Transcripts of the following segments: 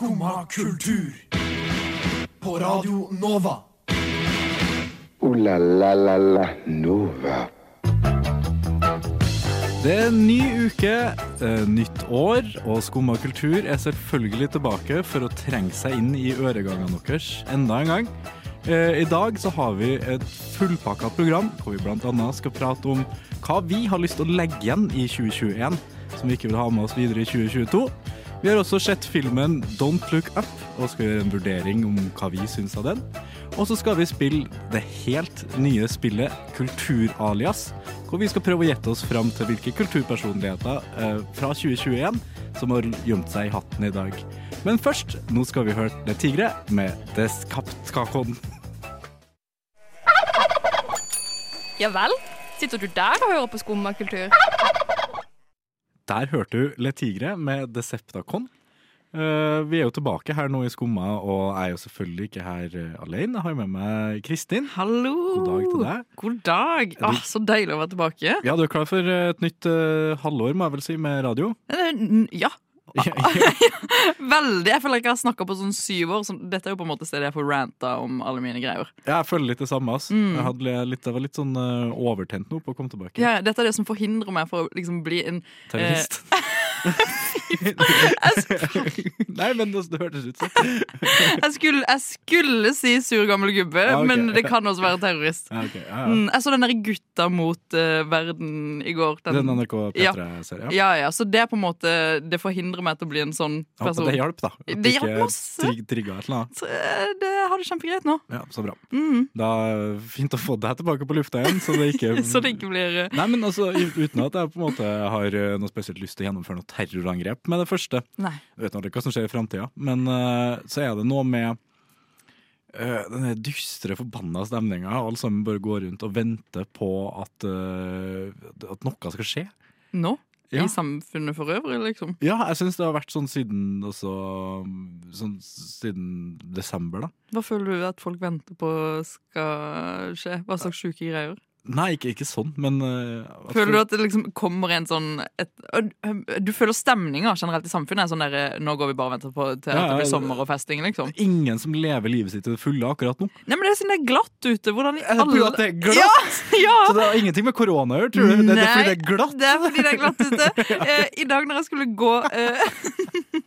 Skumma kultur. På Radio Nova. O-la-la-la-la Nova. Det er en ny uke, eh, nytt år, og Skumma kultur er selvfølgelig tilbake for å trenge seg inn i øregangene deres enda en gang. Eh, I dag så har vi et fullpakka program hvor vi bl.a. skal prate om hva vi har lyst til å legge igjen i 2021 som vi ikke vil ha med oss videre i 2022. Vi har også sett filmen Don't Look Up og skal gjøre en vurdering om hva vi syns av den. Og så skal vi spille det helt nye spillet Kulturalias, hvor vi skal prøve å gjette oss fram til hvilke kulturpersonligheter eh, fra 2021 som har gjemt seg i hatten i dag. Men først, nå skal vi høre Det Tigre med Deskaptkakon. Ja vel? Sitter du der og hører på skummakultur? Der hørte du Le Tigre med Deceptacon. Uh, vi er jo tilbake her nå i Skumma, og jeg er jo selvfølgelig ikke her eh, alene. Jeg har med meg Kristin. Hallo! God dag til deg. God dag. Du- Ah, så deilig å være tilbake. Ja, du er klar for et nytt uh, halvår, må jeg vel si, med radio? Eh, ja. veldig. Jeg føler ikke jeg har snakka på sånn syv år. Så dette er jo på en måte stedet jeg får ranta om alle mine greier. Jeg føler litt det samme. ass. Mm. Jeg, litt, jeg var litt sånn uh, overtent nå på å komme tilbake. Ja, dette er det som forhindrer meg for å liksom bli en Terrorist. Nei, men det, det hørtes ut sånn. jeg skulle, jeg skulle si sur gammel gubbe, Ja, okay. men det kan også være terrorist. Ja, okay. ja. Mm, jeg så den der Gutta mot uh, verden i går. Den, Den NRK P3-serien? ja, ja, så det på en måte Det forhindrer meg til å bli en sånn person. Ja, det hjalp, da. At Det hjalp masse. Trigg, trigga et eller annet. Så, eh, det har det kjempegreit nå. Ja, Så bra. Mm. Da det Fint å få deg tilbake på lufta igjen, så det ikke Så det ikke blir eh, Nei, men altså, Uten at jeg på en måte har eh, noe spesielt lyst til å gjennomføre noe terrorangrep med det første. Nei. Jeg vet aldri hva som skjer i framtida, men uh, så er det noe med uh, den der dystre, forbanna stemninga. Alle sammen bare går rundt og venter på at, uh, at noe skal skje. Nå? Ja. I samfunnet for øvrig, liksom? Ja, jeg syns det har vært sånn siden også, sånn siden desember, da. Hva føler du at folk venter på skal skje? Hva slags sjuke greier? Nei, ikke, ikke sånn, men uh, Føler du at det liksom kommer en sånn et, Du føler stemninga generelt i samfunnet sånn der Nå går vi bare og venter på til Ja, at det blir sommer og festing, liksom? Ingen som lever livet sitt til det fulle akkurat nå. Nei, men det er sånn det er glatt ute. Hvordan i alle det er glatt? Ja! ja. Så det har ingenting med korona å gjøre, tror du? Det, det er fordi det er glatt? Det er fordi det er glatt ute. uh, I dag når jeg skulle gå uh,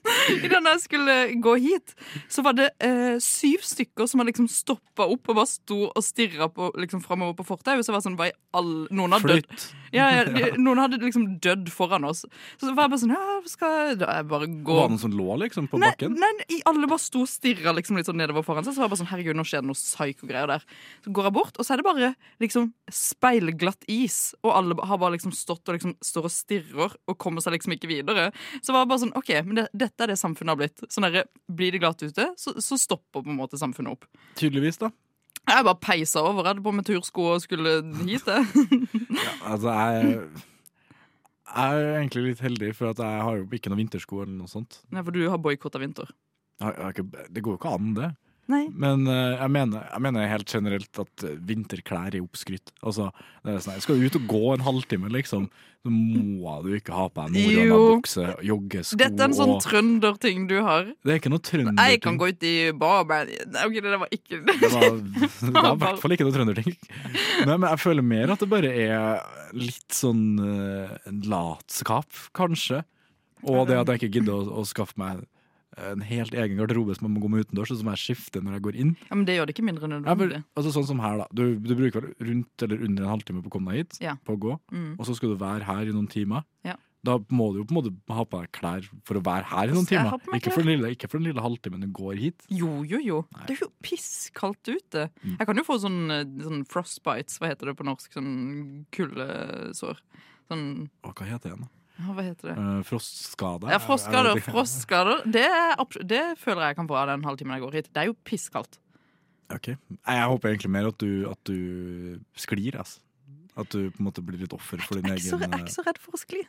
I dag når jeg skulle gå hit, så var det eh, syv stykker som hadde liksom stoppa opp og bare sto og stirra liksom, framover på fortauet. Var sånn, hva i all... Noen hadde dødd. Ja, ja, noen hadde liksom dødd foran oss. Så var jeg bare sånn, ja, skal da jeg bare gå Var det noen som lå liksom på Nei, bakken? nei, alle bare sto og stirra liksom, litt sånn nedover foran seg. Så var jeg bare sånn, herregud, nå skjer det noe psyko-greier der. Så går jeg bort, og så er det bare liksom speilglatt is. Og alle har bare liksom stått og liksom står og stirrer og kommer seg liksom ikke videre. Så var jeg bare sånn, ok, men det, dette er det samfunnet har blitt. Sånn der, Blir det glatt ute, så, så stopper på en måte samfunnet opp. Tydeligvis, da. Jeg bare peisa over. Jeg hadde på meg tursko og skulle hit. ja, Altså, jeg jeg er egentlig litt heldig, for jeg har jo ikke noen vintersko eller noe sånt. Nei, for du har boikotta vinter. Jeg, jeg det går jo ikke an, det. Nei. Men uh, jeg, mener, jeg mener helt generelt at eh, vinterklær er oppskrytt. Altså, det er sånn, skal du ut og gå en halvtime, liksom, så må du ikke ha på deg morgenbukse, joggesko Dette er en sånn og trønderting du har. Det er ikke noe trønderting. Jeg kan gå ut i barbein Nei, ok, det var ikke Det var, det var i hvert fall ikke noe trønderting. Nei, men jeg føler mer at det bare er litt sånn uh, latskap, kanskje. Og det at jeg ikke gidder å, å skaffe meg en helt egen garderobe som jeg må gå med utendørs, og som jeg skifter når jeg går inn. Ja, Men det gjør det ikke mindre Ja, for, altså Sånn som her, da. Du, du bruker rundt eller under en halvtime på å komme deg hit, Ja. på å gå, Mm. og så skal du være her i noen timer. Ja. Da må du jo på en måte ha på deg klær for å være her i noen timer. Ikke for, lille, ikke for den lille halvtimen du går hit. Jo, jo, jo. Det er jo pisskaldt ute. Jeg kan jo få sånn, eh, sånn frostbites, hva heter det på norsk? Sånn kuldesår. Sånn Å, hva heter det igjen? da? Ja, Hva heter det? Eh, frostskade? Ja, frostskader. Frostskader. Det, det føler jeg kan få av den halvtimen jeg går hit. Det er jo pisskaldt. Ok. Jeg håper egentlig mer at du, at du sklir, altså. At du på en måte blir litt offer for din så, jeg er ikke så redd for å skli.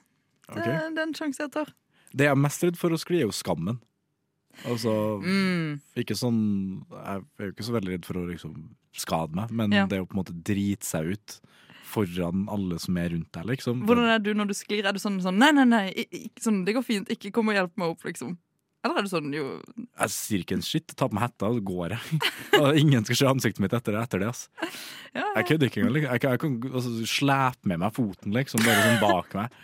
Det okay. det er en sjanse jeg tar. Det jeg er mest redd for å skli, er jo skammen. Altså, Mm. ikke sånn Jeg er jo ikke så veldig redd for å liksom skade meg, men Ja. det å på en måte drite seg ut foran alle som er rundt deg, liksom. Hvordan er du når du sklir? Er du sånn, sånn Nei, nei, nei, i- i- sånn, det går fint. Ikke kom og hjelp meg opp, liksom. Eller er du sånn jo Jeg sier ikke en shit, tar på meg hetta og så går jeg. Ingen skal se ansiktet mitt etter, etter det. ass. ja, Jeg kødder ikke engang. liksom. Jeg kan, jeg kan altså, slepe med meg foten, liksom, bare sånn bak meg.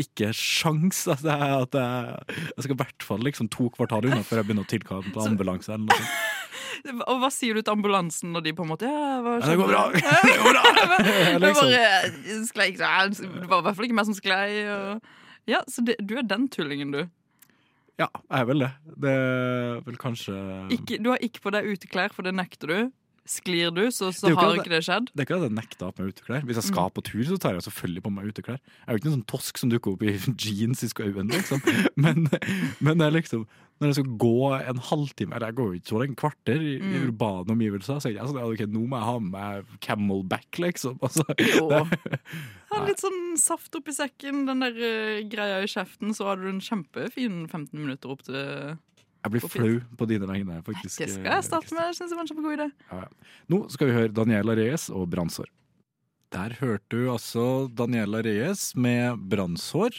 Ikke sjans at jeg, at jeg, jeg skal i hvert fall liksom to kvartal unna før jeg begynner å tilkalle på ambulanse. Eller noe sånt. Og hva sier du til ambulansen når de på en måte Ja, hva Ja, det går bra! Det går bra! Liksom. bare sklei Det var i hvert fall ikke meg som sklei. Og... Ja, så det, du er den tullingen, du. Ja, jeg er vel det. Det er vel kanskje Ikke, du har ikke på deg uteklær, for det nekter du. Sklir du, så, så ikke har ikke det skjedd. Det er ikke at jeg nekter å ha på meg uteklær. Hvis jeg Mm. skal på tur, så tar jeg selvfølgelig på meg uteklær. Jeg er jo ikke noen sånn tosk som dukker opp i jeans i skauen, liksom. Men, men det er liksom når jeg skal gå en halvtime Eller jeg går jo ikke sånn en kvarter i, Mm. urbane omgivelser. Så jeg ja, ok, nå må jeg ha med meg camelback, liksom. Altså. Ha litt sånn saft oppi sekken, den der uh, greia i kjeften, så har du en kjempefin 15 minutter opp til jeg blir flau på dine vegne, faktisk. Det skal jeg starte med. Jeg synes det var en kjempegod idé. Ja, ja. Nå skal vi høre Daniela Reyes og Brannsår. Der hørte du altså Daniela Reyes med brannsår.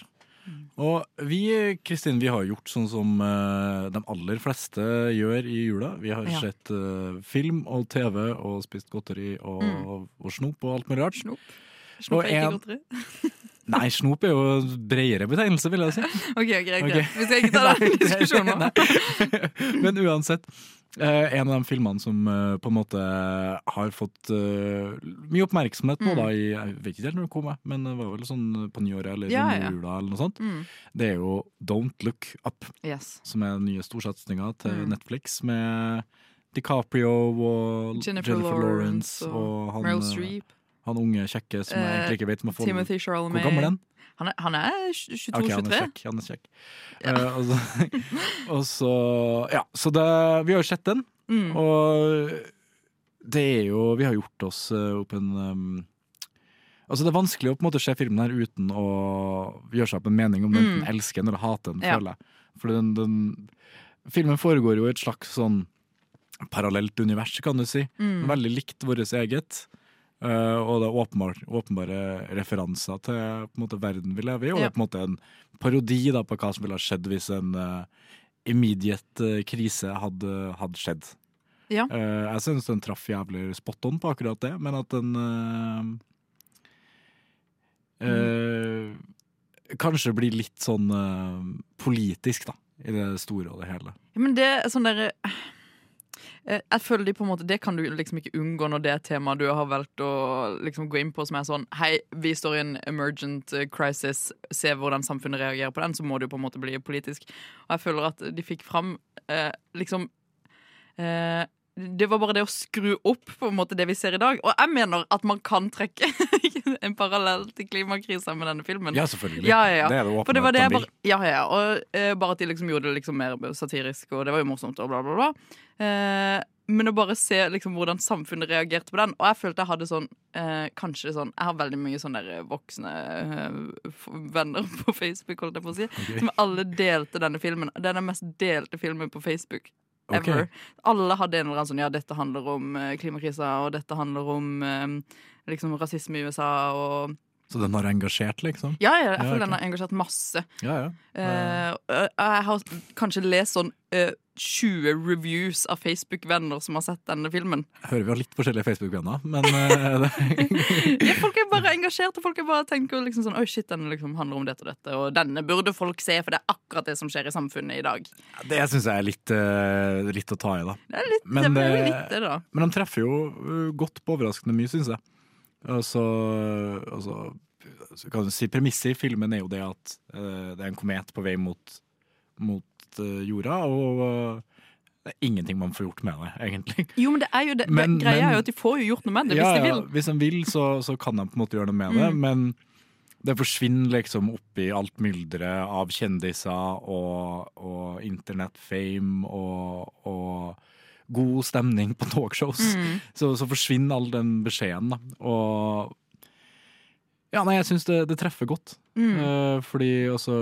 Og vi Kristin, vi har gjort sånn som eh, de aller fleste gjør i jula. Vi har Ja. sett eh, film og TV og spist godteri og, Mm. og snop og alt mulig rart. Snop. Snop er ikke en- godteri. Nei, snop er jo en bredere betegnelse, vil jeg si. OK, greit. Ok. greit. Vi skal ikke ta den diskusjonen nå. Men uansett. Eh, en av de filmene som eh, på en måte har fått eh, mye oppmerksomhet nå, Mm. da, i, jeg vet ikke helt når det kom, jeg, men det var vel sånn på nyåret eller Ja, sånn ja. jula eller noe sånt. Mm. Det er jo Don't Look Up, Yes. som er den nye storsatsinga til Mm. Netflix med DiCaprio og Jennifer Lawrence og og han, han unge kjekke som jeg egentlig ikke vet om jeg får Timothy Hvor Charlemagne. gammel er han? Han er, han er 22-23. Ok, han er kjekk. Han er kjekk. Ja. Uh, og, så, og så Ja, så det, vi har jo sett den, Mm. og det er jo Vi har gjort oss eh, opp en um, Altså Det er vanskelig å på en måte se filmen her uten å gjøre seg opp en mening om den Mm. enten elsker den eller hater den, Ja. føler jeg. For den, den Filmen foregår jo i et slags sånn parallelt univers, kan du si. Mm. Veldig likt vårt eget. Eh, og det er åpenbar, åpenbare referanser til måte, verden vi lever i. Og Ja. på en måte en parodi da, på hva som ville ha skjedd hvis en uh, immediate uh, krise hadde, hadde skjedd. Ja. Jeg syns den traff jævlig spot on på akkurat det, men at den eh, Kanskje blir litt sånn politisk, da, i det store og det hele. Ja, men det er sånn derre Jeg føler de på en måte Det kan du liksom ikke unngå når det er temaet du har valgt å liksom gå inn på, som er sånn Hei, vi står i en emergent eh, crisis, se hvordan samfunnet reagerer på den, så må det jo på en måte bli politisk. Og jeg føler at de fikk fram eh, liksom eh, det var bare det å skru opp på en måte det vi ser i dag. Og jeg mener at man kan trekke en parallell til klimakrisa med denne filmen. Ja, selvfølgelig. Ja, ja, ja. Det er det For det var det bare, ja, ja. Og uh, bare at de liksom gjorde det liksom mer satirisk, og det var jo morsomt, og bla, bla, bla. Uh, men å bare se liksom hvordan samfunnet reagerte på den. Og jeg følte jeg hadde sånn eh, Kanskje sånn Jeg har veldig mye sånne voksne venner på Facebook, holdt jeg på å si, okay. som alle delte denne filmen. Det er den mest delte filmen på Facebook. Ever. Alle hadde en eller annen sånn Ja, dette handler om eh, klimakrisa, og dette handler om eh, liksom rasisme i USA, og Så den har engasjert, liksom? Ja, ja, jeg Ja, føler ok. den har engasjert masse. Ja, ja. Uh, jeg har kanskje lest sånn uh, 20 reviews av Facebook-venner som har sett denne filmen. Jeg hører vi har litt forskjellige Facebook-venner, men uh, Ja, folk er bare engasjert, og folk er bare tenker liksom sånn Oi, shit, denne liksom handler om dette og dette, og denne burde folk se, for det er akkurat det som skjer i samfunnet i dag. det syns jeg er litt, eh, litt å ta i, da. Det er litt, Men det litt det, da. Men de treffer jo godt på overraskende mye, syns jeg. Altså, altså så kan du si Premisset i filmen er jo det at uh, det er en komet på vei mot, mot uh, jorda, og uh, det er ingenting man får gjort med det, egentlig. Jo, men det er jo det, Men- det greia men- er jo at de får jo gjort noe med det, hvis de vil. ja, hvis de vil, så, så kan de på en måte gjøre noe med det, Mm. men det forsvinner liksom oppi alt mylderet av kjendiser og, og internettfame og, og god stemning på talkshows. Mm. Så, så forsvinner all den beskjeden, da. Og ja, nei, jeg syns det, det treffer godt. Mm. Uh, fordi altså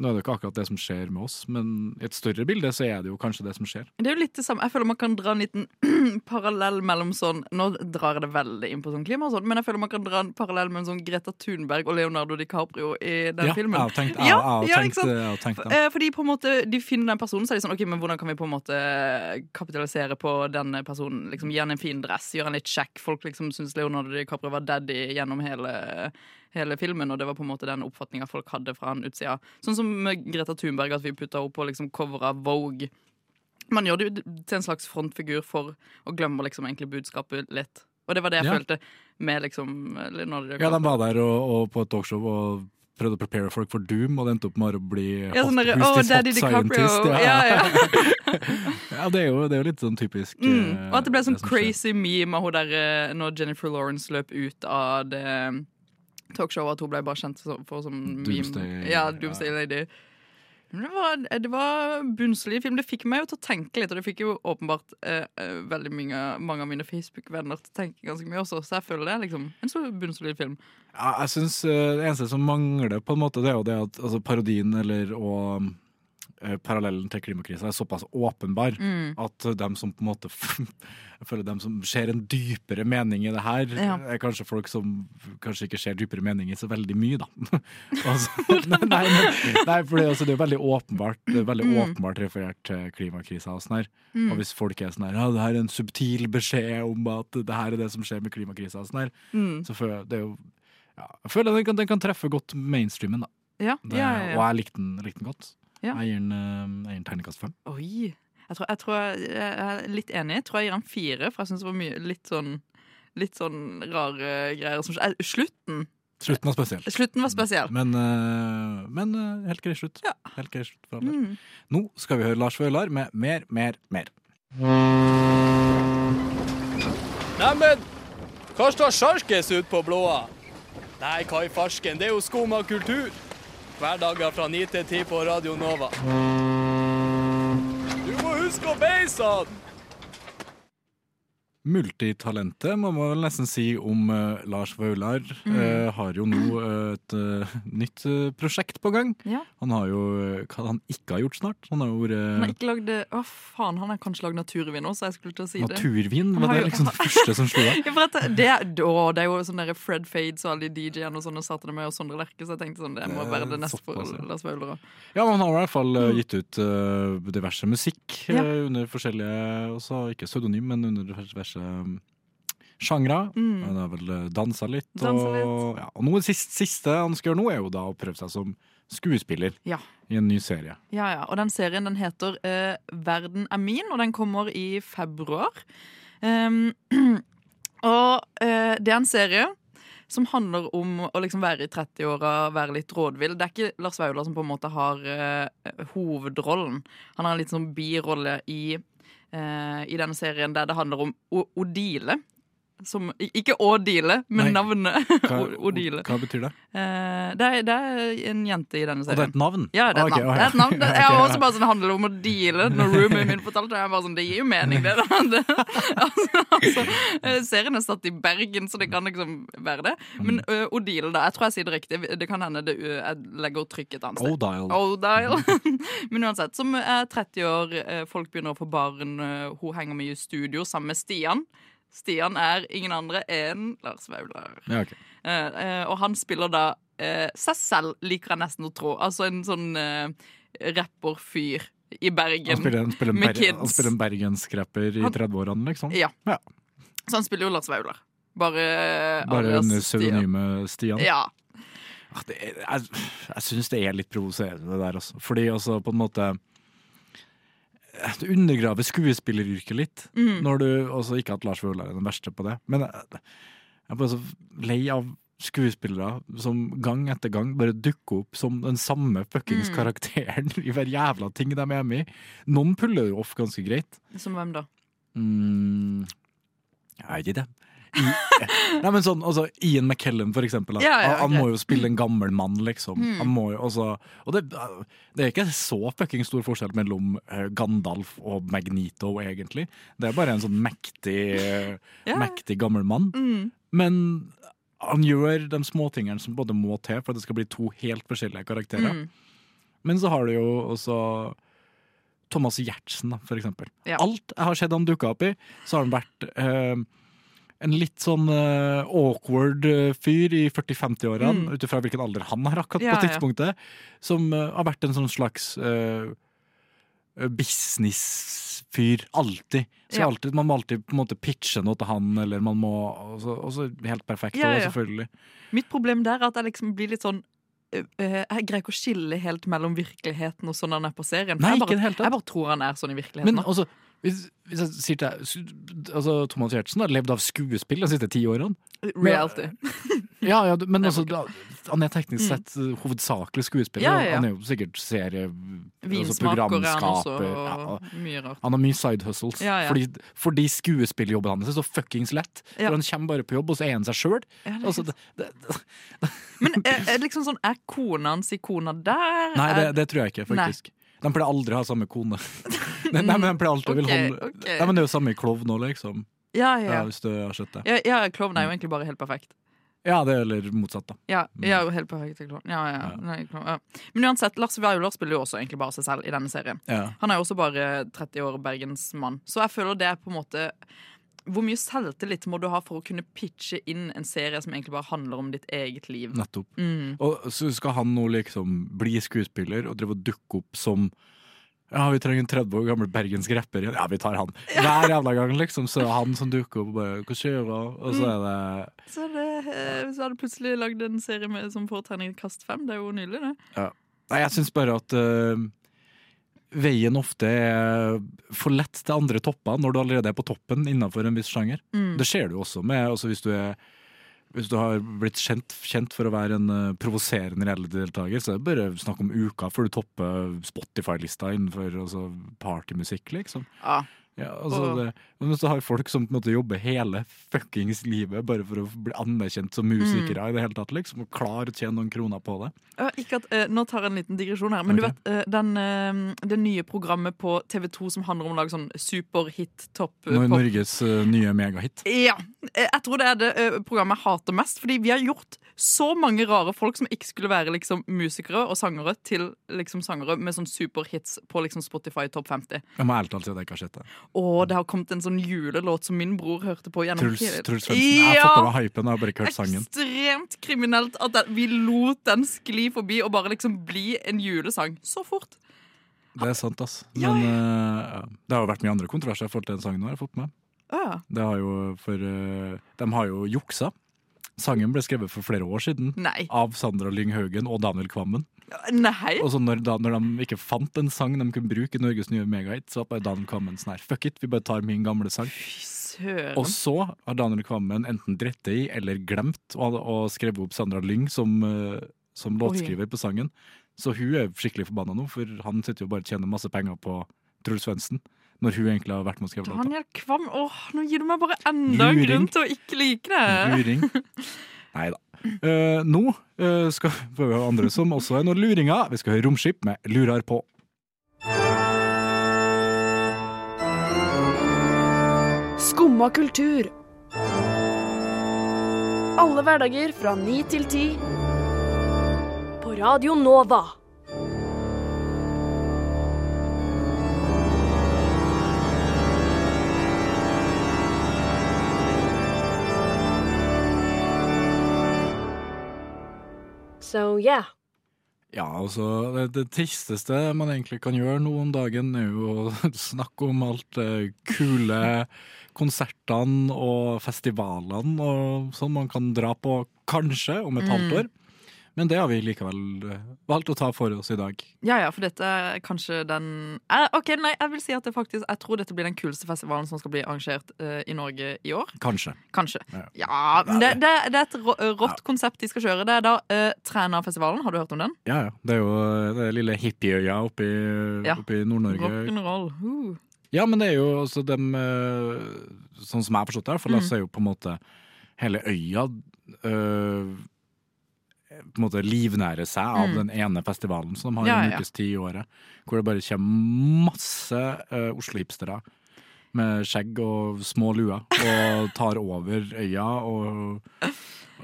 Nå er det jo ikke akkurat det som skjer med oss, men i et større bilde så er det jo kanskje det som skjer. Det er jo litt det samme. Jeg føler man kan dra en liten parallell mellom sånn Nå drar jeg det veldig inn på sånn klima og sånn, men jeg føler man kan dra en parallell mellom sånn Greta Thunberg og Leonardo DiCaprio i den ja, filmen. Jeg har tenkt, Ja, jeg, har ja, tenkt, jeg har tenkt det. Eh, Fordi på en måte de finner den personen, så er de sånn OK, men hvordan kan vi på en måte kapitalisere på denne personen? Liksom Gi han en fin dress, gjøre han litt kjekk. Folk liksom syns Leonardo DiCaprio var daddy gjennom hele, hele filmen, og det var på en måte den oppfatninga folk hadde fra han utsida. Sånn som med Greta Thunberg, at vi putta henne på liksom cover av Vogue. Man gjør det jo til en slags frontfigur for å glemme liksom egentlig budskapet litt. Og det var det jeg Ja. følte med liksom Ja, de var der og, og på et talkshow og prøvde å prepare folk for Doom, og det endte opp med å bli Ja, sånn hot, who's hot Daddy scientist. Ja, ja. Ja, det er, jo, det er jo litt sånn typisk. Mm. eh, Og at det ble sånn skjer. crazy meme av hun der eh, når Jennifer Lawrence løp ut av det talkshowet, at hun ble bare kjent for som. Doomsday- Ja, Doomsday Lady. Men det var, det var bunnsolid film. Det fikk meg jo til å tenke litt, og det fikk jo åpenbart eh, eh, veldig mange, mange av mine Facebook-venner til å tenke ganske mye også, så jeg føler det er liksom en så bunnsolid film. Ja, jeg synes eh, Det eneste som mangler, på en måte, det er jo det at altså, parodien eller og parallellen til klimakrisa er såpass åpenbar Mm. at dem som på en måte Jeg føler dem som ser en dypere mening i det her, Ja. er kanskje folk som kanskje ikke ser dypere mening i så veldig mye, da. altså, nei, nei, nei, for det, altså, det er veldig åpenbart Det er veldig Mm. åpenbart referert til klimakrisa og sånn her. Og hvis folk er sånn her Ja, det her er en subtil beskjed om at det her er det som skjer med klimakrisa og sånn her, Mm. så føler jeg det er jo ja, jeg føler den kan, den kan treffe godt mainstreamen, da. Ja, Det, ja, ja, Og jeg likte den, likte den godt. Ja. Jeg gir den, eh, jeg gir den terningkast fem. Oi. Jeg tror, jeg tror jeg, jeg er litt enig. Jeg tror jeg gir den fire, for jeg syns det var mye litt sånn Litt sånn rare greier som skjedde. Eh, Slutten Slutten var spesiell. Slutten var spesiell. Men, eh, men eh, helt grei slutt. Ja. Helt grei slutt for alle. Mm. Nå skal vi høre Lars Vaular med Mer, mer, mer. Neimen, hva står sjarkes ut på blåa? Nei, hva i farsken, det er jo skum av kultur. Hverdager fra 9 til 10 på Radio Nova. Du må huske å beise han! Multitalentet må man vel nesten si om uh, Lars Vaular. Mm. Uh, har jo nå et uh, nytt prosjekt på gang. Ja. Han har jo hva han ikke har gjort snart. Han har jo vært Han har ikke lagd Å, faen, han har kanskje lagd naturvin også, jeg skulle til å si det. Naturvin, var det liksom det første som slo deg? Ja, det, å, det er jo sånn der Fred Fades og alle de DJ-ene og sånn, og satte det med og Sondre Lerche, så jeg tenkte sånn, det må være det neste for. Lars Vaular òg. Ja, men han har i hvert fall eh, gitt ut diverse musikk Ja. under forskjellige også, Ikke pseudonym, men under diverse um, sjangre. Mm. Han har vel uh, dansa litt. Dansa og, litt. Ja, og noe siste, siste han skal gjøre nå, er jo da å prøve seg som skuespiller Ja. i en ny serie. Ja, ja. Og den serien den heter uh, Verden er min, og den kommer i februar. Um, og uh, det er en serie som handler om å liksom være i 30-åra, være litt rådvill. Det er ikke Lars Vaular som på en måte har uh, hovedrollen. Han har en litt sånn birolle i, uh, i denne serien der det handler om O- Odile. Som, ikke Odile, men Nei. navnet. Hva, Odile. hva betyr det? Eh, det, er, det er en jente i denne serien. Og det er et navn? Ja, det er et navn. navn. okay. Det er et navn. Jeg har også bare sånn, handler om å deale. Når roomien min fortalte det, jeg bare sånn, det gir jo mening, det. det altså, altså, eh, serien er satt i Bergen, så det kan liksom være det. Men uh, Odile, da. Jeg tror jeg sier det riktig. Det kan hende det, uh, jeg legger trykk et annet sted. Odile. Odile. Men uansett, som er 30 år, folk begynner å få barn, hun henger mye i studio sammen med Stian. Stian er ingen andre enn Lars Vaular. Ja, okay. Eh, eh, og han spiller da eh, seg selv, liker jeg nesten å tro. Altså en sånn uh, rapperfyr i Bergen. Han spiller, han spiller, med kids. han spiller en bergenskrapper i 30-årene, liksom? Ja. Ja. Så han spiller jo Lars Vaular. Bare, eh, Bare en under Stian. pseudonymet Stian? Ja. Ah, Det er, jeg jeg syns det er litt provoserende, det der. Altså. Fordi altså, på en måte Det undergraver skuespilleryrket litt. Mm. Når du, også Ikke at Lars Vaular er den verste på det, men jeg, jeg er bare så lei av skuespillere som gang etter gang bare dukker opp som den samme fuckings Mm. karakteren i hver jævla ting de er med i. Noen puller jo off ganske greit. Som hvem da? Mm, jeg vet ikke. I, nei, men sånn, altså, Ian McKellen, for eksempel. Ja, ja, han, han må jo spille en gammel mann, liksom. Mm. Jo, også, og det, det er ikke så fucking stor forskjell mellom eh, Gandalf og Magnito, egentlig. Det er bare en sånn mektig, Ja. mektig gammel mann. Mm. Men han gjør de småtingene som både må til for at det skal bli to helt forskjellige karakterer. Mm. Men så har du jo også Thomas Giertsen, for eksempel. Ja. Alt jeg har sett han dukke opp i, så har han vært eh, en litt sånn uh, awkward eh, fyr i 40-50-årene, Mm. ut ifra hvilken alder han har akkurat Ja, på ja. tidspunktet, som uh, har vært en sånn slags uh, businessfyr. Alltid. Ja. alltid. Man må alltid på en måte pitche noe til han, eller man må Og så, helt perfekt, Ja, ja. selvfølgelig. Mitt problem der er at jeg liksom blir litt sånn øh, Jeg greier ikke å skille helt mellom virkeligheten og sånn han er på serien. Nei, jeg, bare, jeg bare tror han er sånn i virkeligheten. Men også, altså, hvis, hvis jeg sier til deg altså, Thomas Giertsen har levd av skuespill de siste ti årene. Reality. Ja, ja, men altså, han er teknisk sett mm. hovedsakelig skuespiller. Ja, ja. Han er jo sikkert serie... altså, Vinsmaker er han også, og mye rart. han har mye side hustles. Fordi, fordi skuespillerjobben hans er så fuckings lett. For han kommer bare på jobb, og så er han seg sjøl. Altså, Men er, er, liksom sånn, er kona hans i kona der? nei, det, det tror jeg ikke, faktisk. De pleier aldri å ha samme kone. nei, nei, men de pleier alltid å Ok, vil holde okay. Nei, men Det er jo samme i Klovn nå, liksom. Ja, Ja, ja. hvis du har sett det. Ja, ja, Klovn er jo egentlig bare helt perfekt. Ja, det er eller motsatt, da. Ja, Mm. ja helt perfekt. Ja, ja. Nei. Men uansett, Lars Vaular spiller jo også egentlig bare seg selv i denne serien. Ja. Han er jo også bare 30 år bergensmann. Så jeg føler det er på en måte Hvor mye selvtillit må du ha for å kunne pitche inn en serie som egentlig bare handler om ditt eget liv? Nettopp. Mm. Og så skal han nå liksom bli skuespiller og drive og dukke opp som ja, vi trenger en 30 år gammel bergensk rapper igjen. Ja, vi tar han. Hver jævla gang, liksom. Så er det han som dukker opp og bare Hva skjer? Og så er det Så, det, eh, så har du plutselig lagd en serie med, som får terningkast fem. Det er jo nylig, det. Nei, jeg syns bare at øh, veien ofte er for lett til andre topper når du allerede er på toppen innenfor en viss sjanger. Mm. Det ser du også med altså hvis du er hvis du har blitt kjent, kjent for å være en uh, provoserende reality-deltaker, så er det bare snakk om uka før du topper Spotify-lista innenfor altså, partymusikk, liksom. Ja. Ja, altså Og- det, men så har folk som på en måte jobber hele fuckings livet bare for å bli anerkjent som musikere Mm. i det hele tatt, liksom, og klar å tjene noen kroner på det. Ja, ikke at, eh, nå tar jeg en liten digresjon her, men du vet eh, den, eh, det nye programmet på TV2 som handler om å lage sånn superhit topp eh, pop. Norges nye megahit. Ja. Jeg tror det er det programmet jeg hater mest, fordi vi har gjort så mange rare folk som ikke skulle være liksom musikere og sangere, til liksom sangere med sånn superhits på liksom Spotify topp 50. Jeg må ærlig talt si at jeg ikke har sett det. Og det har kommet en sånn julelåt som min bror hørte på gjennom Truls, Truls Svendsen. Jeg har fått over hypen, jeg har bare ikke hørt sangen. Ekstremt kriminelt at den, vi lot den skli forbi og bare liksom bli en julesang så fort. Det er sant, ass. Ja, Men uh, det har jo vært mye andre kontroverser i forhold til den sangen har jeg fått med. Ja. Det har jo for uh, De har jo juksa. Sangen ble skrevet for flere år siden. Nei. Av Sandra Lyng Haugen og Daniel Kvammen. Nei. Og så når, da, når de ikke fant en sang de kunne bruke i Norges nye megahit, så var Daniel Kvammen sånn her Fuck it, vi bare tar min gamle sang. Fy søren. Og så har Daniel Kvammen enten dritt i eller glemt å skrevet opp Sandra Lyng som, eh, som låtskriver på sangen. Så hun er skikkelig forbanna nå, for han sitter jo bare og tjener masse penger på Truls Svendsen. Når hun egentlig har vært med å skrive låta. Daniel Kvam, åh, nå gir du meg bare enda en grunn til å ikke like det. Luring. Nei da. Uh, nå uh, skal vi ha andre som også er noen luringer. Vi skal høre Romskip med 'Lurar på'. Skumma kultur. Alle hverdager fra ni til ti. På Radio Nova. So yeah. Ja, altså, det, det tristeste man egentlig kan gjøre nå om dagen, er jo å snakke om alt det kule konsertene og festivalene og sånn man kan dra på kanskje om et halvt år. Men det har vi likevel eh, valgt å ta for oss i dag. Ja, ja, for dette er kanskje den eh, Ok, nei, jeg vil si at det faktisk Jeg tror dette blir den kuleste festivalen som skal bli arrangert eh, i Norge i år. Kanskje. Kanskje. Ja. Ja, men det, det, det er et rå- rått konsept de skal kjøre. Det er da uh, Trænafestivalen. Har du hørt om den? Ja, ja. Det er jo det er lille hippieøya oppe i, Ja. i Nord-Norge. Rock'n'roll. Uh. Ja, men det er jo også dem eh, Sånn som jeg har forstått det, for Mm. så er jo på en måte hele øya eh, på en måte livnære seg av Mm. den ene festivalen som de har Ja, en ukes tid i året. Hvor det bare kommer masse uh, Oslo-hipstere med skjegg og små luer og tar over øya og,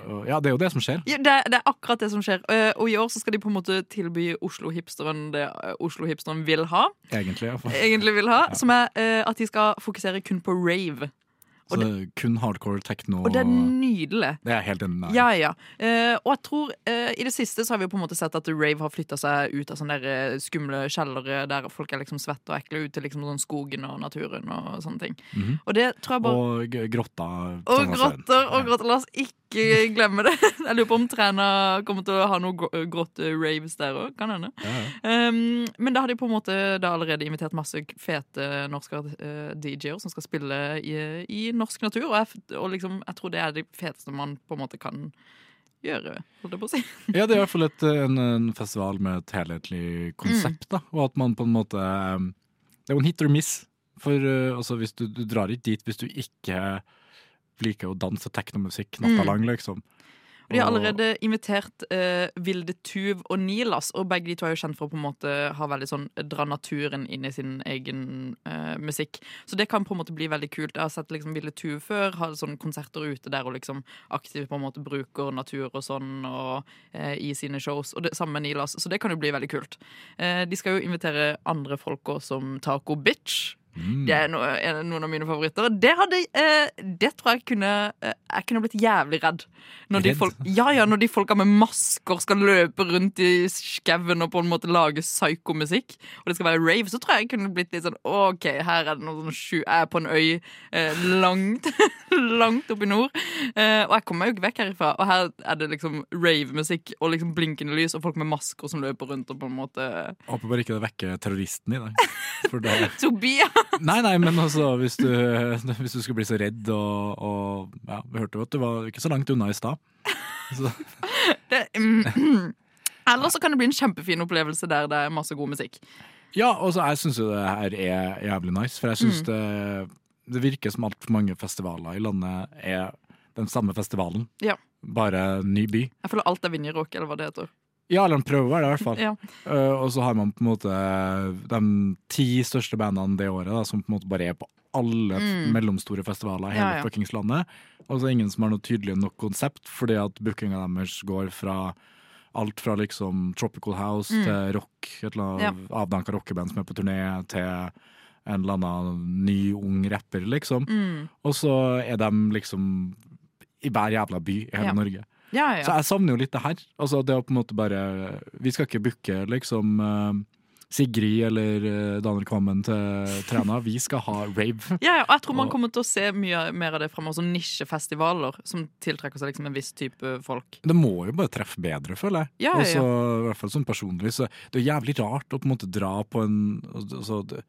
og ja, det er jo det som skjer. Ja, det, er- det er akkurat det som skjer. Eh, og i år så skal de på en måte tilby Oslo-hipsteren det Oslo-hipsteren vil ha. Egentlig. Egentlig vil ha Som er eh, at de skal fokusere kun på rave. Så det kun hardcore techno. Og det er nydelig. Det er helt enig. Ja, ja. Uh, og jeg tror uh, i det siste så har vi jo på en måte sett at rave har flytta seg ut av sånne der, eh, skumle kjellere der folk er liksom svette og ekle, ut til liksom sånn skogen og naturen og sånne ting. Mhm. Og det tror jeg bare Og grotta. Og grotter og grotter. La oss ikke glemme det. Jeg lurer på om Træna kommer til å ha noen gro- grotte-raves der òg. Kan hende. Ja. Um, men da har de på en måte allerede invitert masse fete norske uh, DJ-er som skal spille i, i norsk natur. Og, jeg, og liksom, jeg tror det er det feteste man på en måte kan gjøre. Holdt jeg på å si. Ja, det er i hvert fall et, en, en festival med et helhetlig konsept, da. Og at man på en måte um, Det er jo en hit or miss. For uh, altså, du, du drar ikke dit hvis du ikke liker å danse teknomusikk natta Mm. lang, liksom. Og de har allerede invitert eh, Vilde Tuv og Nilas, og begge de to er jo kjent for å på en måte ha veldig sånn dra naturen inn i sin egen eh, musikk. Så det kan på en måte bli veldig kult. Jeg har sett liksom Vilde Tuv før, ha sånne konserter ute der og liksom aktivt på en måte bruker natur og sånn og, eh, i sine shows. Og det samme med Nilas, så det kan jo bli veldig kult. Eh, de skal jo invitere andre folk også, som Taco Bitch. Mm. Det er no, noen av mine favoritter. Det, hadde, eh, det tror jeg kunne eh, Jeg kunne blitt jævlig redd. Når de, folk, ja, ja, når de folka med masker skal løpe rundt i skauen og på en måte lage psykomusikk, og det skal være rave, så tror jeg jeg kunne blitt litt sånn OK, her er det noe sånn sju Jeg er på en øy eh, langt langt oppe i nord, eh, og jeg kommer meg jo ikke vekk herifra. Og her er det liksom rave-musikk og liksom blinkende lys og folk med masker som løper rundt og på en måte Håper bare ikke det vekker terroristen i deg. For det Tobias! Nei, nei, men altså, hvis du, hvis du skulle bli så redd og, og Ja, vi hørte jo at du var ikke så langt unna i stad. Mm, Eller så kan det bli en kjempefin opplevelse der det er masse god musikk. Ja, og så jeg syns jo det her er jævlig nice, for jeg syns det, det virker som altfor mange festivaler i landet er den samme festivalen, Ja. bare ny by. Jeg føler alt er Vinjerock, eller hva det heter. Ja, eller de prøver det, i hvert fall. Ja. Uh, og så har man på en måte de ti største bandene det året, da, som på en måte bare er på alle Mm. mellomstore festivaler i hele Ja, ja. fuckings landet. Og så ingen som har noe tydelig nok konsept, fordi at bookinga deres går fra alt fra liksom Tropical House Mm. til rock, et eller annet Ja. avdanka rockeband som er på turné, til en eller annen ny, ung rapper, liksom. Mm. Og så er de liksom i hver jævla by i hele. Norge. Ja, ja. Så jeg savner jo litt det her. Altså det å på en måte bare Vi skal ikke booke liksom eh, Sigrid eller eh, Daniel Kvammen til Træna. Vi skal ha rave. ja, ja, og jeg tror man kommer til å se mye mer av det fremover. Sånn nisjefestivaler som tiltrekker seg liksom en viss type folk. Det må jo bare treffe bedre, føler jeg. Ja, ja, ja. Også, i hvert fall sånn personlig. Så det er jævlig rart å på en måte dra på en altså, det,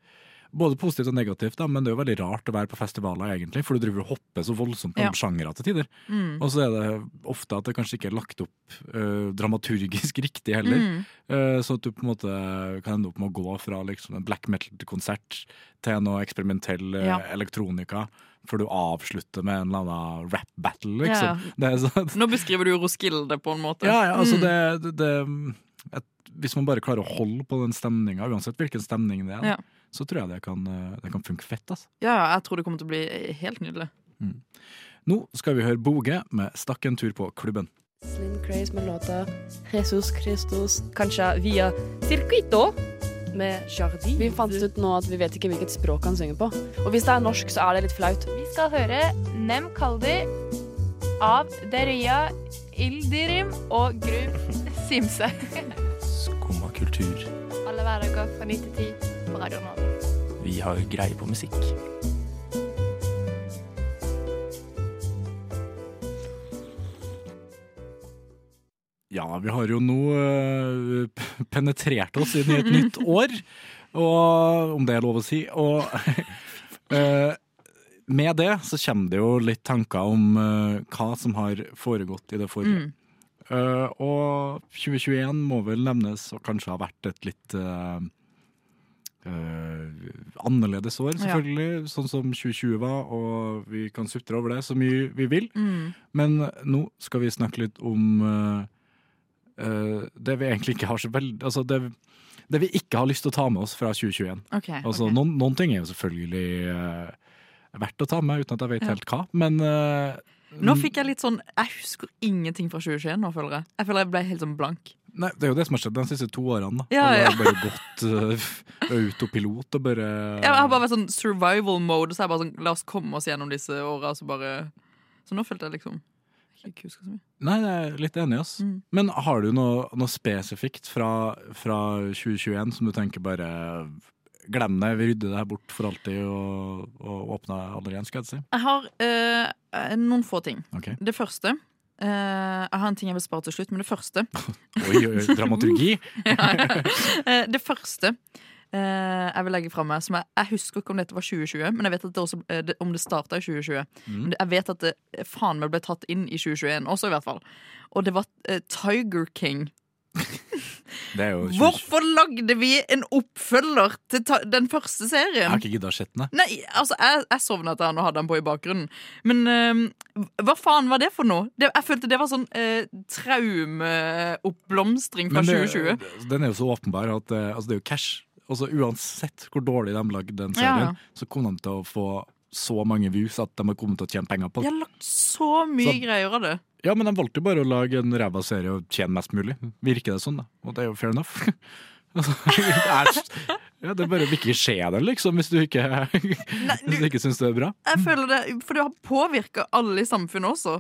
Både positivt og negativt, da, men det er jo veldig rart å være på festivaler, egentlig. For du driver og hopper så voldsomt Ja. mellom sjangere til tider. Mm. Og så er det ofte at det kanskje ikke er lagt opp uh, dramaturgisk riktig heller. Mm. Uh, Så at du på en måte kan ende opp med å gå fra liksom en black metal-konsert til noe eksperimentell uh, Ja. elektronika, før du avslutter med en eller annen rap battle, Ja, liksom. Det er sånn, Nå beskriver du jo Roskilde på en måte. ja, ja, altså Mm. det, det, det et, Hvis man bare klarer å holde på den stemninga, uansett hvilken stemning det er, Ja. Så tror jeg det kan, eh, det kan funke fett. Altså. Ja, jeg tror det kommer til å bli helt nydelig. Nå skal vi høre Boge med 'Stakk en tur på klubben'. Slim Craze med låta Jesus Christus, kanskje via Circuito med Jardin. Vi fant ut nå at vi vet ikke hvilket språk han synger på. Og hvis det er norsk, så er det litt flaut. Vi skal høre Nem Kaldi av Deria Ildirim og Gru Simse. Skumma kultur. Alle hverdager fra 9 til 10 på Radio Nova. Vi har greie på musikk. Ja, vi har jo nå eh, penetrert oss inn i et nytt år, og, om det er lov å si. Og eh, med det så kommer det jo litt tanker om eh, hva som har foregått i det forrige. Mm. Eh, og 2021 må vel nevnes og kanskje ha vært et litt eh, annerledes år, Ja. selvfølgelig. Sånn som 2020 var, og vi kan sutre over det så mye vi vil. Mm. Men nå skal vi snakke litt om eh, eh, det vi egentlig ikke har så veldig Altså det, det vi ikke har lyst til å ta med oss fra 2021. Okay, Altså okay. noen, noen ting er jo selvfølgelig eh, verdt å ta med, uten at jeg vet Ja. helt hva. Men eh, Nå fikk jeg litt sånn Jeg husker ingenting fra 2021 nå, føler jeg. Jeg føler jeg ble helt sånn blank. Nei, Det er jo det som har skjedd de siste to årene. da Ja, ja. bare gått uh, autopilot og bare Jeg har bare vært sånn survival mode, så jeg bare sånn La oss komme oss gjennom disse åra, så bare Så nå følte jeg liksom ikke husker så mye. Nei, jeg er litt enig, ass. Mm. Men har du noe, noe spesifikt fra, fra 2021 som du tenker bare Glem det, vi rydder det her bort for alltid og, og åpner aldri igjen, skal jeg si. Jeg har eh, noen få ting. Okay. Det første Jeg har en ting jeg vil spare til slutt, men det første Oi, oi, dramaturgi! ja. Det første eh, jeg vil legge fra meg jeg, jeg husker ikke om dette var 2020, men jeg vet at det også, eh, om det starta i 2020. Mm. Men jeg vet at det faen meg ble tatt inn i 2021 også, i hvert fall. Og det var eh, Tiger King. Det jo 20... Hvorfor lagde vi en oppfølger til den første serien? Jeg har ikke gidda å sette den. Nei, altså, jeg, jeg sovna til han og hadde han på i bakgrunnen. Men eh, hva faen var det for noe? Det, jeg følte det var sånn uh, traumeoppblomstring fra det- 2020. Den er jo så åpenbar at eh, altså, det er jo cash. Altså, uansett hvor dårlig de lagde den serien, ja. så kom de til å få så mange views at de har kommet til å tjene penger på det. De har lagt så mye Så- greier av det. Ja, men de valgte jo bare å lage en ræva serie og tjene mest mulig. Virker det sånn, da. Og det er jo fair enough. Altså, det er, ja, det bare vil ikke skje det, liksom, hvis du ikke, hvis du ikke syns det er bra. Jeg føler det, For det har påvirka alle i samfunnet også.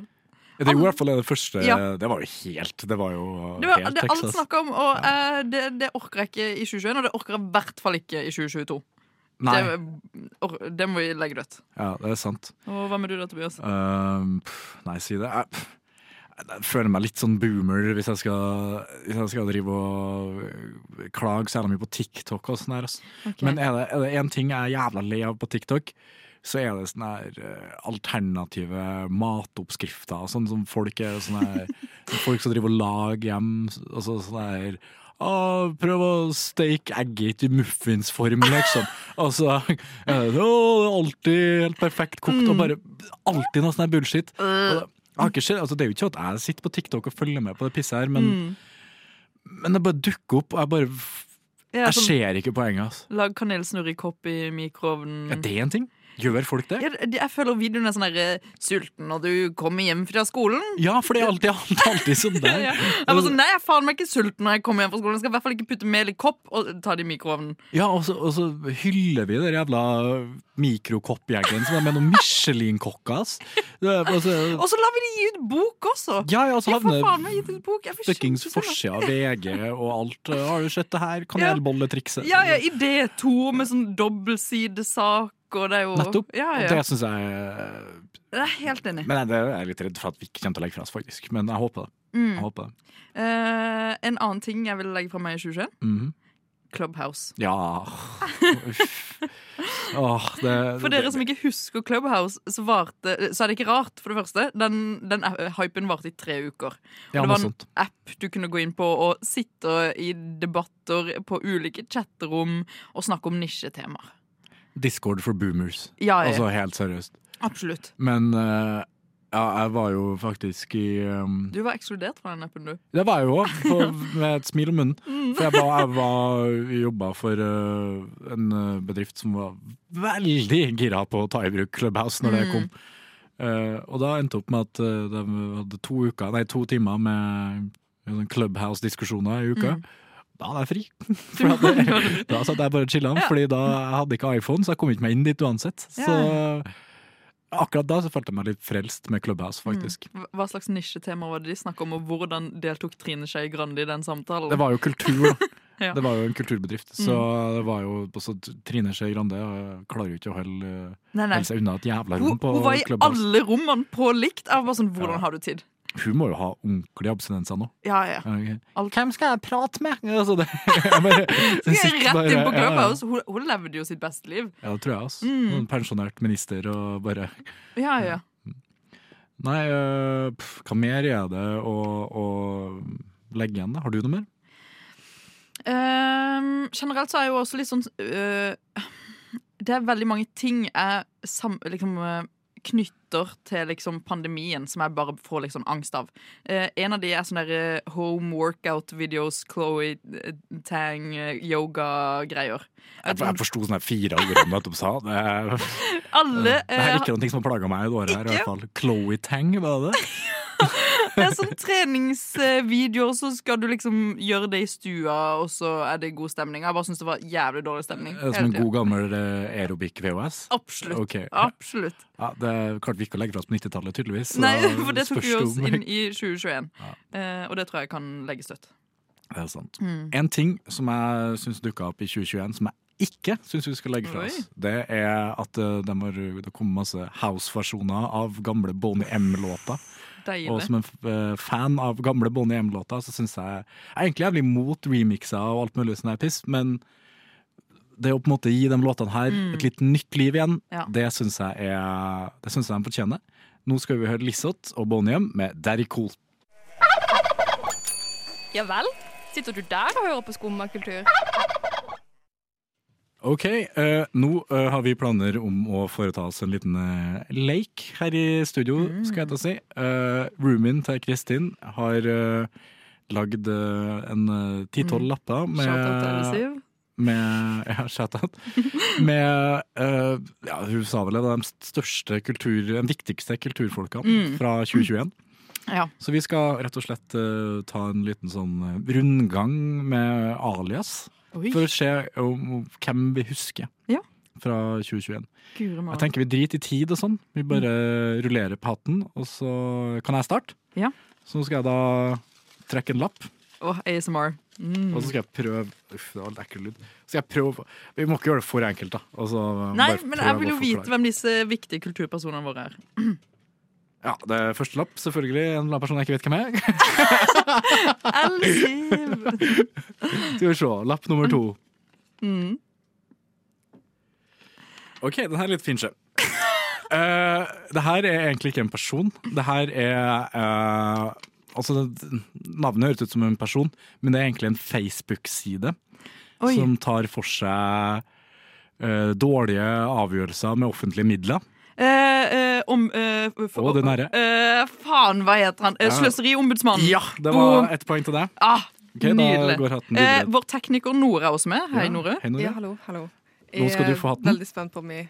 Det er jo i hvert fall det første Ja. Det var jo helt Det var jo Det var helt det alt snakk snakka om, og uh, det, det orker jeg ikke i 2021, og det orker jeg i hvert fall ikke i 2022. Nei. Det, det må vi legge dødt. Ja, det er sant. Og hva med du da, Tobias? Uh, pff, nei, si det. Uh, jeg føler meg litt sånn boomer hvis jeg skal, hvis jeg skal drive og klage så jævla mye på TikTok og sånn her. Altså. Ok. Men er det, er det en ting jeg er jævla lei av på TikTok, så er det sånne her eh, alternative matoppskrifter sånn som folk er sånne her, Folk som driver og lager hjem. Altså sånne her Å, prøv å steke egget i muffinsform, liksom. Altså, det, å, det er alltid helt perfekt kokt, og bare alltid noe sånn bullshit. Og har ikke altså, det er jo ikke at jeg sitter på TikTok og følger med på det pisset her, men, men det bare dukker opp, og jeg bare Ja, Jeg sånn- ser ikke poenget, altså. Lag kanelsnurr i kopp i mikroovnen. Er det en ting? Gjør folk det? Jeg, jeg føler videoen er sånn der, eh, sulten når du kommer hjem fra skolen. Ja, for det er alltid, alltid, alltid sånn der. Ja. Jeg sånn, Nei, jeg faen meg ikke sulten når jeg kommer hjem fra skolen. Jeg skal i hvert fall ikke putte mel i kopp og ta det i mikroovnen. Ja, og så, og så hyller vi den jævla mikrokoppjegeren som er med noen Michelin-kokker. er- altså- Og så lar vi de gi ut bok også! Ja, ja, så havner fuckings forsida VG og alt. Har du sett det her? Kanelbolletrikset. Ja, ja, idé to med sånn dobbeltsidesak, og det er jo Nettopp. Ja, Og ja. det syns jeg Jeg er helt enig. Men jeg, er litt redd for at vi ikke kommer til å legge fra oss, faktisk. Men jeg håper det. Mm. Jeg håper det. Uh, en annen ting jeg vil legge fra meg i 2021. Mhm. Clubhouse. Ja. Åh, det, For dere som ikke husker Clubhouse, så, varte, så er det ikke rart, for det første. Den, den hypen varte i tre uker. Ja, det var en sånt. app du kunne gå inn på og sitte i debatter på ulike chatterom og snakke om nisjetemaer. Discord for boomers. Ja, ja. Altså helt seriøst. Absolutt. Men uh, ja, jeg var jo faktisk i um, Du var ekskludert fra den appen, du. Det var jeg jo òg, med et smil om munnen. Mm. For jeg var, jeg var jobba for uh, en eh, bedrift som var veldig gira på å ta i bruk Clubhouse når det Mm. kom. Eh, og da endte opp med at de hadde to, uker, nei, to timer med sånn Clubhouse-diskusjoner i uka. Mm. Da hadde jeg fri. For det, da satt jeg bare og chilla, Ja. Fordi da jeg hadde ikke iPhone, så jeg kom ikke meg inn dit uansett. Så akkurat da så følte jeg meg litt frelst med Clubhouse, faktisk. Mm. Hva slags nisjetema var det de snakka om, og hvordan deltok Trine Skei Grande i den samtalen? Det var jo kultur, da. Ja. Det var jo en kulturbedrift. Så Mm. det var jo også Trine Skei Grande klarer jo ikke å holde, seg unna et jævla rom på Clubhouse. hun var i alle rommene på likt. Jeg var bare sånn, Hvordan Ja. har du tid? Hun må jo ha ordentlige abstinenser nå. Ja, ja. Ok. Hvem skal jeg prate med? Altså, det, jeg bare, Skal jeg sitter rett inn på ja, ja. Hun, hun levde jo sitt beste liv. Ja, det tror jeg. Altså. Mm. en pensjonert minister og bare Ja, ja. Nei, øh, pff, hva mer er det å, å legge igjen, da? Har du noe mer? Um, generelt så er jeg jo også litt sånn øh, Det er veldig mange ting jeg sam, liksom, øh, knytter til liksom pandemien, som jeg bare får sånn angst av. Eh, en av de er sånne der, eh, home workout-videos, Chloé eh, Tang, eh, yoga-greier. Jeg, jeg forsto sånne fire ord du nettopp sa. Det er, Alle det er ikke noe som har plaga meg i det året her, i hvert fall. Chloé Tang, var det det? Det er sånn treningsvideoer, så skal du liksom gjøre det i stua, og så er det god stemning. Jeg bare syns det var jævlig dårlig stemning. Er Som en god gammel eh, aerobic-VHS? Absolutt. Ok. Absolutt. Ja, det klarte vi ikke å legge fra oss på 90-tallet, tydeligvis. så Nei, for det tok vi oss inn i 2021. Eh, og det tror jeg kan legge støtt. Det er sant. Mm. En ting som jeg syns dukka opp i 2021, som jeg ikke syns vi skal legge fra oss, Oi. det er at det de det kommer masse house-versjoner av gamle Boney M-låter. Deilig. Og som en f- eh, fan av gamle Bonnie M-låter, så syns jeg Jeg er egentlig jævlig imot remixer og alt mulig sånn piss, men det å på en måte gi de låtene her Mm. et litt nytt liv igjen, Ja. det syns jeg er Det synes jeg de fortjener. Nå skal vi høre Lissot og Bonnie M med Daddy Cool. Ja vel? Sitter du der og hører på skummakultur? Ok, eh, nå eh, har vi planer om å foreta oss en liten eh, leik her i studio, Mm. skal jeg ta si. Eh, roomien til Kristin har eh, lagd eh, en uh, ti-tolv Mm. lapper med Shout-out til Elle Siv. med, ja, shout-out. med eh, ja, Hun sa vel det, de største kultur, de viktigste kulturfolkene Mm. fra 2021. Ja. Så vi skal rett og slett eh, ta en liten sånn eh, rundgang med alias. Oi. For å se om, hvem vi husker Ja. fra 2021. Guri Jeg tenker vi driter i tid og sånn. Vi bare rullerer på hatten, og så kan jeg starte. Ja. Så nå skal jeg da trekke en lapp. Åh, ASMR. Mm. Og så skal jeg prøve Uff, det var litt ekkel lyd. Så skal jeg prøve Vi må ikke gjøre det for enkelt, da. Altså, Nei, men jeg vil jo vite hvem disse viktige kulturpersonene våre er. Ja, det er første lapp. Selvfølgelig en person jeg ikke vet hvem er. Skal vi se. Lapp nummer to. Mm. OK, den her er litt fin, sjø. Eh, det her er egentlig ikke en person. Det her er uh, Altså, navnet høres ut som en person, men det er egentlig en Facebook-side som tar for seg uh, dårlige avgjørelser med offentlige midler. Uh, om uh, for- Å, den herre. Eh, faen, hva heter han? Eh, Ja. Sløseriombudsmannen. Ja, det Boom. var ett poeng til deg. Ah, Ok, da nydelig. går hatten eh, vår tekniker Nore er også med. Hei, Ja, Nore. hei, Nore. Ja, hallo, hallo. Nå skal du få hatten. Jeg er veldig spent på om jeg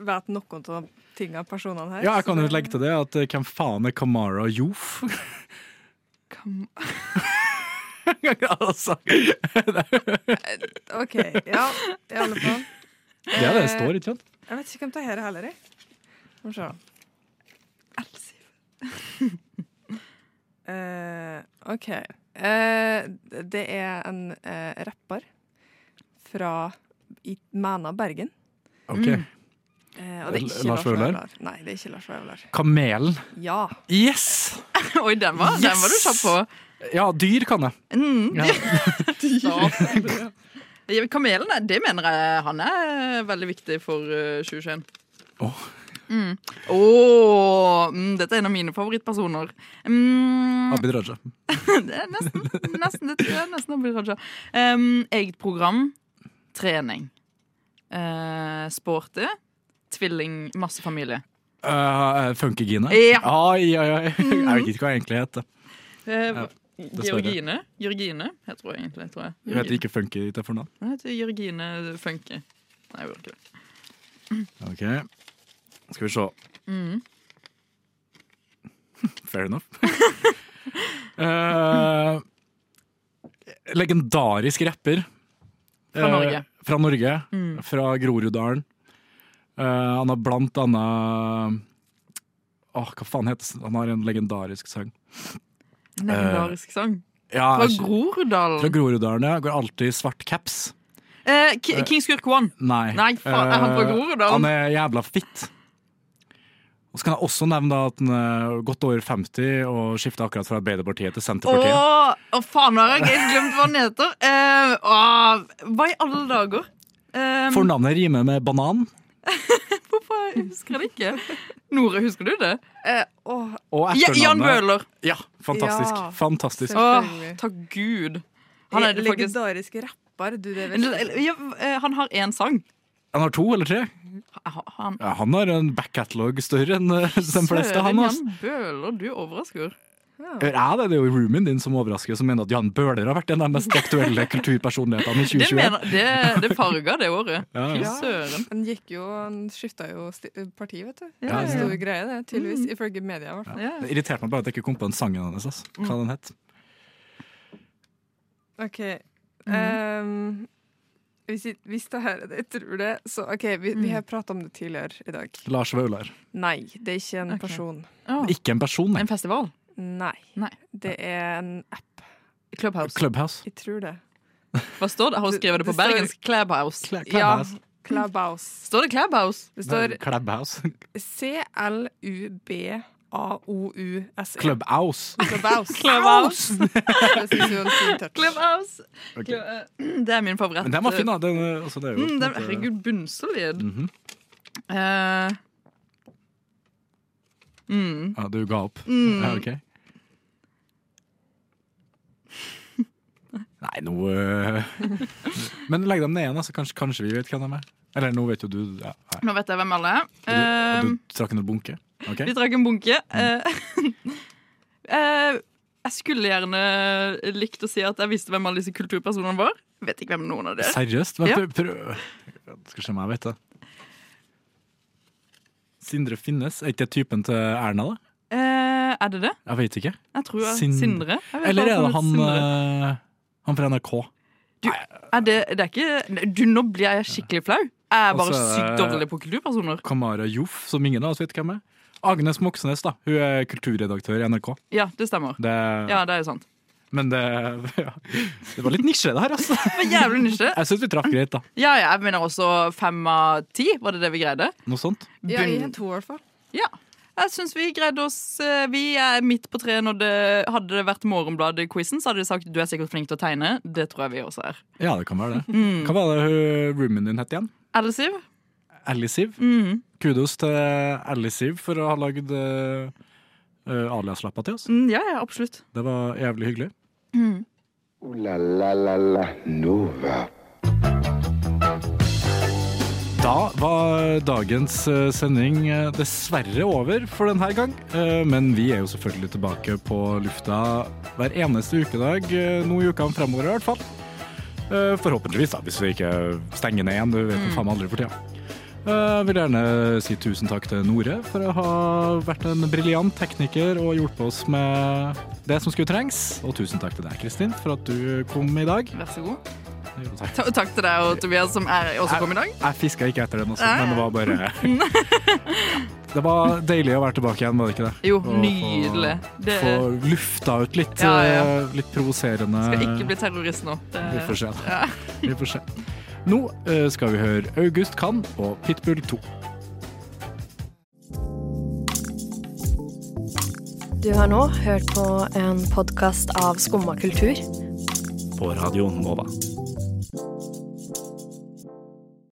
vet noen av tingene personene her. Ja, jeg kan jo legge til det at eh, hvem faen er Kamara Yof? altså, OK, ja, i alle fall. det er det det Eh, står, ikke sant? Jeg vet ikke hvem det her er heller, jeg. Må se. Eh, OK. Uh, det er en uh, rapper fra i Mæna, Bergen. Ok. Eh, og det er ikke Lars Vaular? Nei, det er ikke Lars Vaular. Kamelen. Ja. Yes! Oi, den var, den var du kjapp på. Ja, dyr kan jeg. Mm. Ja. dyr. Kamelen, det mener jeg han er veldig viktig for uh, 2021. Åh. Mm. Åh, mm, dette er en av mine favorittpersoner. Mm, Abid Raja. det er nesten, nesten, det er nesten Abid Raja. Um, eget program, trening. Uh, sporty. Tvilling, masse familie. Uh, Funkygine? Ja. Ai, ai, ai. Jeg vet ikke hva jeg egentlig heter. Uh, dessverre. Georgine. Georgine heter hun egentlig. tror jeg. Hun heter ikke Funky til fornavn. Hun heter Georgine Funky. Nei, jeg gjør ikke det. Ok, skal vi se. Mm. Fair enough. uh, legendarisk rapper. Fra Norge. Norge. fra Norge. Mm. Fra Groruddalen. Uh, han har blant annet Åh, hva faen heter? Han har en legendarisk sang. En legendarisk sang. Ja, Fra Groruddalen. Fra Groruddalen, ja. Går alltid i svart caps. Eh, Ki- King Skurk One. Nei. Nei, faen, er han fra Eh, Groruddalen? Han er jævla fitt. Og så kan jeg også nevne da at han er godt over 50 og skifta akkurat fra Arbeiderpartiet til Senterpartiet. Åh, faen, nå har jeg helt glemt hva han heter. Eh, åh, hva i alle dager? Um, Fornavnet rimer med banan. Hvorfor husker jeg det ikke? Nore, husker du det? Eh, åh, Og etternavnet Jan Bøhler. Ja, fantastisk. Ja, fantastisk. Åh, takk Gud. Han er det faktisk Legendariske rapper, du, det vet ja, eh, Han har én sang. Han har to eller tre. Han, Ja, han har en backcatalog større enn eh, de fleste, han. Søren. Jan Bøhler, du overrasker. Ja. jeg det? Det er jo roomien din som overrasker, som mener at Jan Bøhler har vært en av de mest aktuelle kulturpersonlighetene i Det, 2021. mener, det, det farga det året. Ja, Fy ja. søren. Han gikk jo, han skifta jo parti, vet du. Ja, det ja. stor greie, det. Tydeligvis. Ifølge media, i hvert fall. Ja. Det irriterte meg bare at jeg ikke kom på den sangen hans. Altså. Hva den het. OK. ehm, hvis, hvis det her Jeg tror det, så OK, vi, vi har pratet om det tidligere i dag. Lars Vaular. Nei, det er ikke en Ok. person. Oh, Ikke en person, nei. en festival? Nei. Nei. Det er en app. Clubhouse. Clubhouse. Jeg tror det. Hva står det? Har skriver skrevet det på Det står- bergensk? Clubhouse. Cla- Ja. Clubhouse. Clubhouse. Står det Clubhouse? Det står Clubhouse. C-L-U-B-A-O-U-S-E. Clubhouse. Clubhouse. Clubhouse. Clubhouse. Ok. Eh, Det er min favoritt. Men den var fin, da. Den, eh, altså, det er jo, Mm, den, måte- herregud, bunnsolid. Mm -hmm. uh, mm. Ja, du ga opp? Mm. Ja, ok. Nei, nå uh, Men legg dem ned igjen, altså. så kanskje, kanskje vi vet hvem de er. Eller nå vet jo du ja. Nå vet jeg hvem alle er. Og du, og Eh, du trakk en bunke? Ok? Vi trakk en bunke. Eh, eh, jeg skulle gjerne likt å si at jeg visste hvem alle disse kulturpersonene var. Vet ikke hvem noen av dere er. Seriøst? Vent, Ja. prøv. Skal se om jeg vet det. Sindre Finnes, er ikke det typen til Erna, da? Eh, er det det? Jeg vet ikke. Jeg tror jeg, Sind- Sindre. Jeg Eller er det han, Sindre. øh, han fra NRK? Er det, det er ikke Du, nå blir jeg skikkelig flau. Jeg er bare Og er sykt dårlig på kulturpersoner. Kamara Joff, som ingen av oss vet hvem er. Agnes Moxnes, da. Hun er kulturredaktør i NRK. Ja, det stemmer. Det, Ja, det er sant. Men det, ja. det var litt nisje, det her, altså. Var jævlig nisje. Jeg syns vi traff greit, da. Ja, ja, jeg mener også fem av ti. Var det det vi greide? Noe sånt. Ja, i to, i hvert fall. Ja. Jeg syns vi greide oss eh, Vi er midt på treet når det Hadde det vært Morgenbladet-quizen, så hadde de sagt du er sikkert flink til å tegne. Det tror jeg vi også er. Ja, det kan være det. Mm. Hva var det roomien din het igjen? Ellisiv? Ellisiv. Mm. Kudos til Ellisiv for å ha lagd uh, aliaslappa til oss. Mm, ja, ja, absolutt. Det var jævlig hyggelig. Mm. Uh, la la la la Nova. Da var dagens eh, sending dessverre over for denne gang. Eh, Men vi er jo selvfølgelig tilbake på lufta hver eneste ukedag nå i ukene fremover i hvert fall. Eh, Forhåpentligvis, da, hvis vi ikke stenger ned igjen. Du vet jo faen meg aldri for tida. Eh, Jeg vil gjerne si tusen takk til Nore for å ha vært en briljant tekniker og hjulpet oss med det som skulle trengs. Og tusen takk til deg, Kristin, for at du kom i dag. Vær så god. Jo, takk. Ta- Takk til deg og Tobias, som er, også kom i dag. Jeg fiska ikke etter den også, men det var bare Det var deilig å være tilbake igjen, var det ikke det? Jo, Og nydelig. Det Få lufta ut litt, Ja, ja. eh, litt provoserende skal ikke bli terrorist nå. Det, Vi får se. Ja. Vi får se. Nå eh, skal vi høre August Kann og Pitbull 2. Du har nå hørt på en podkast av Skumma kultur. På Radio Nova.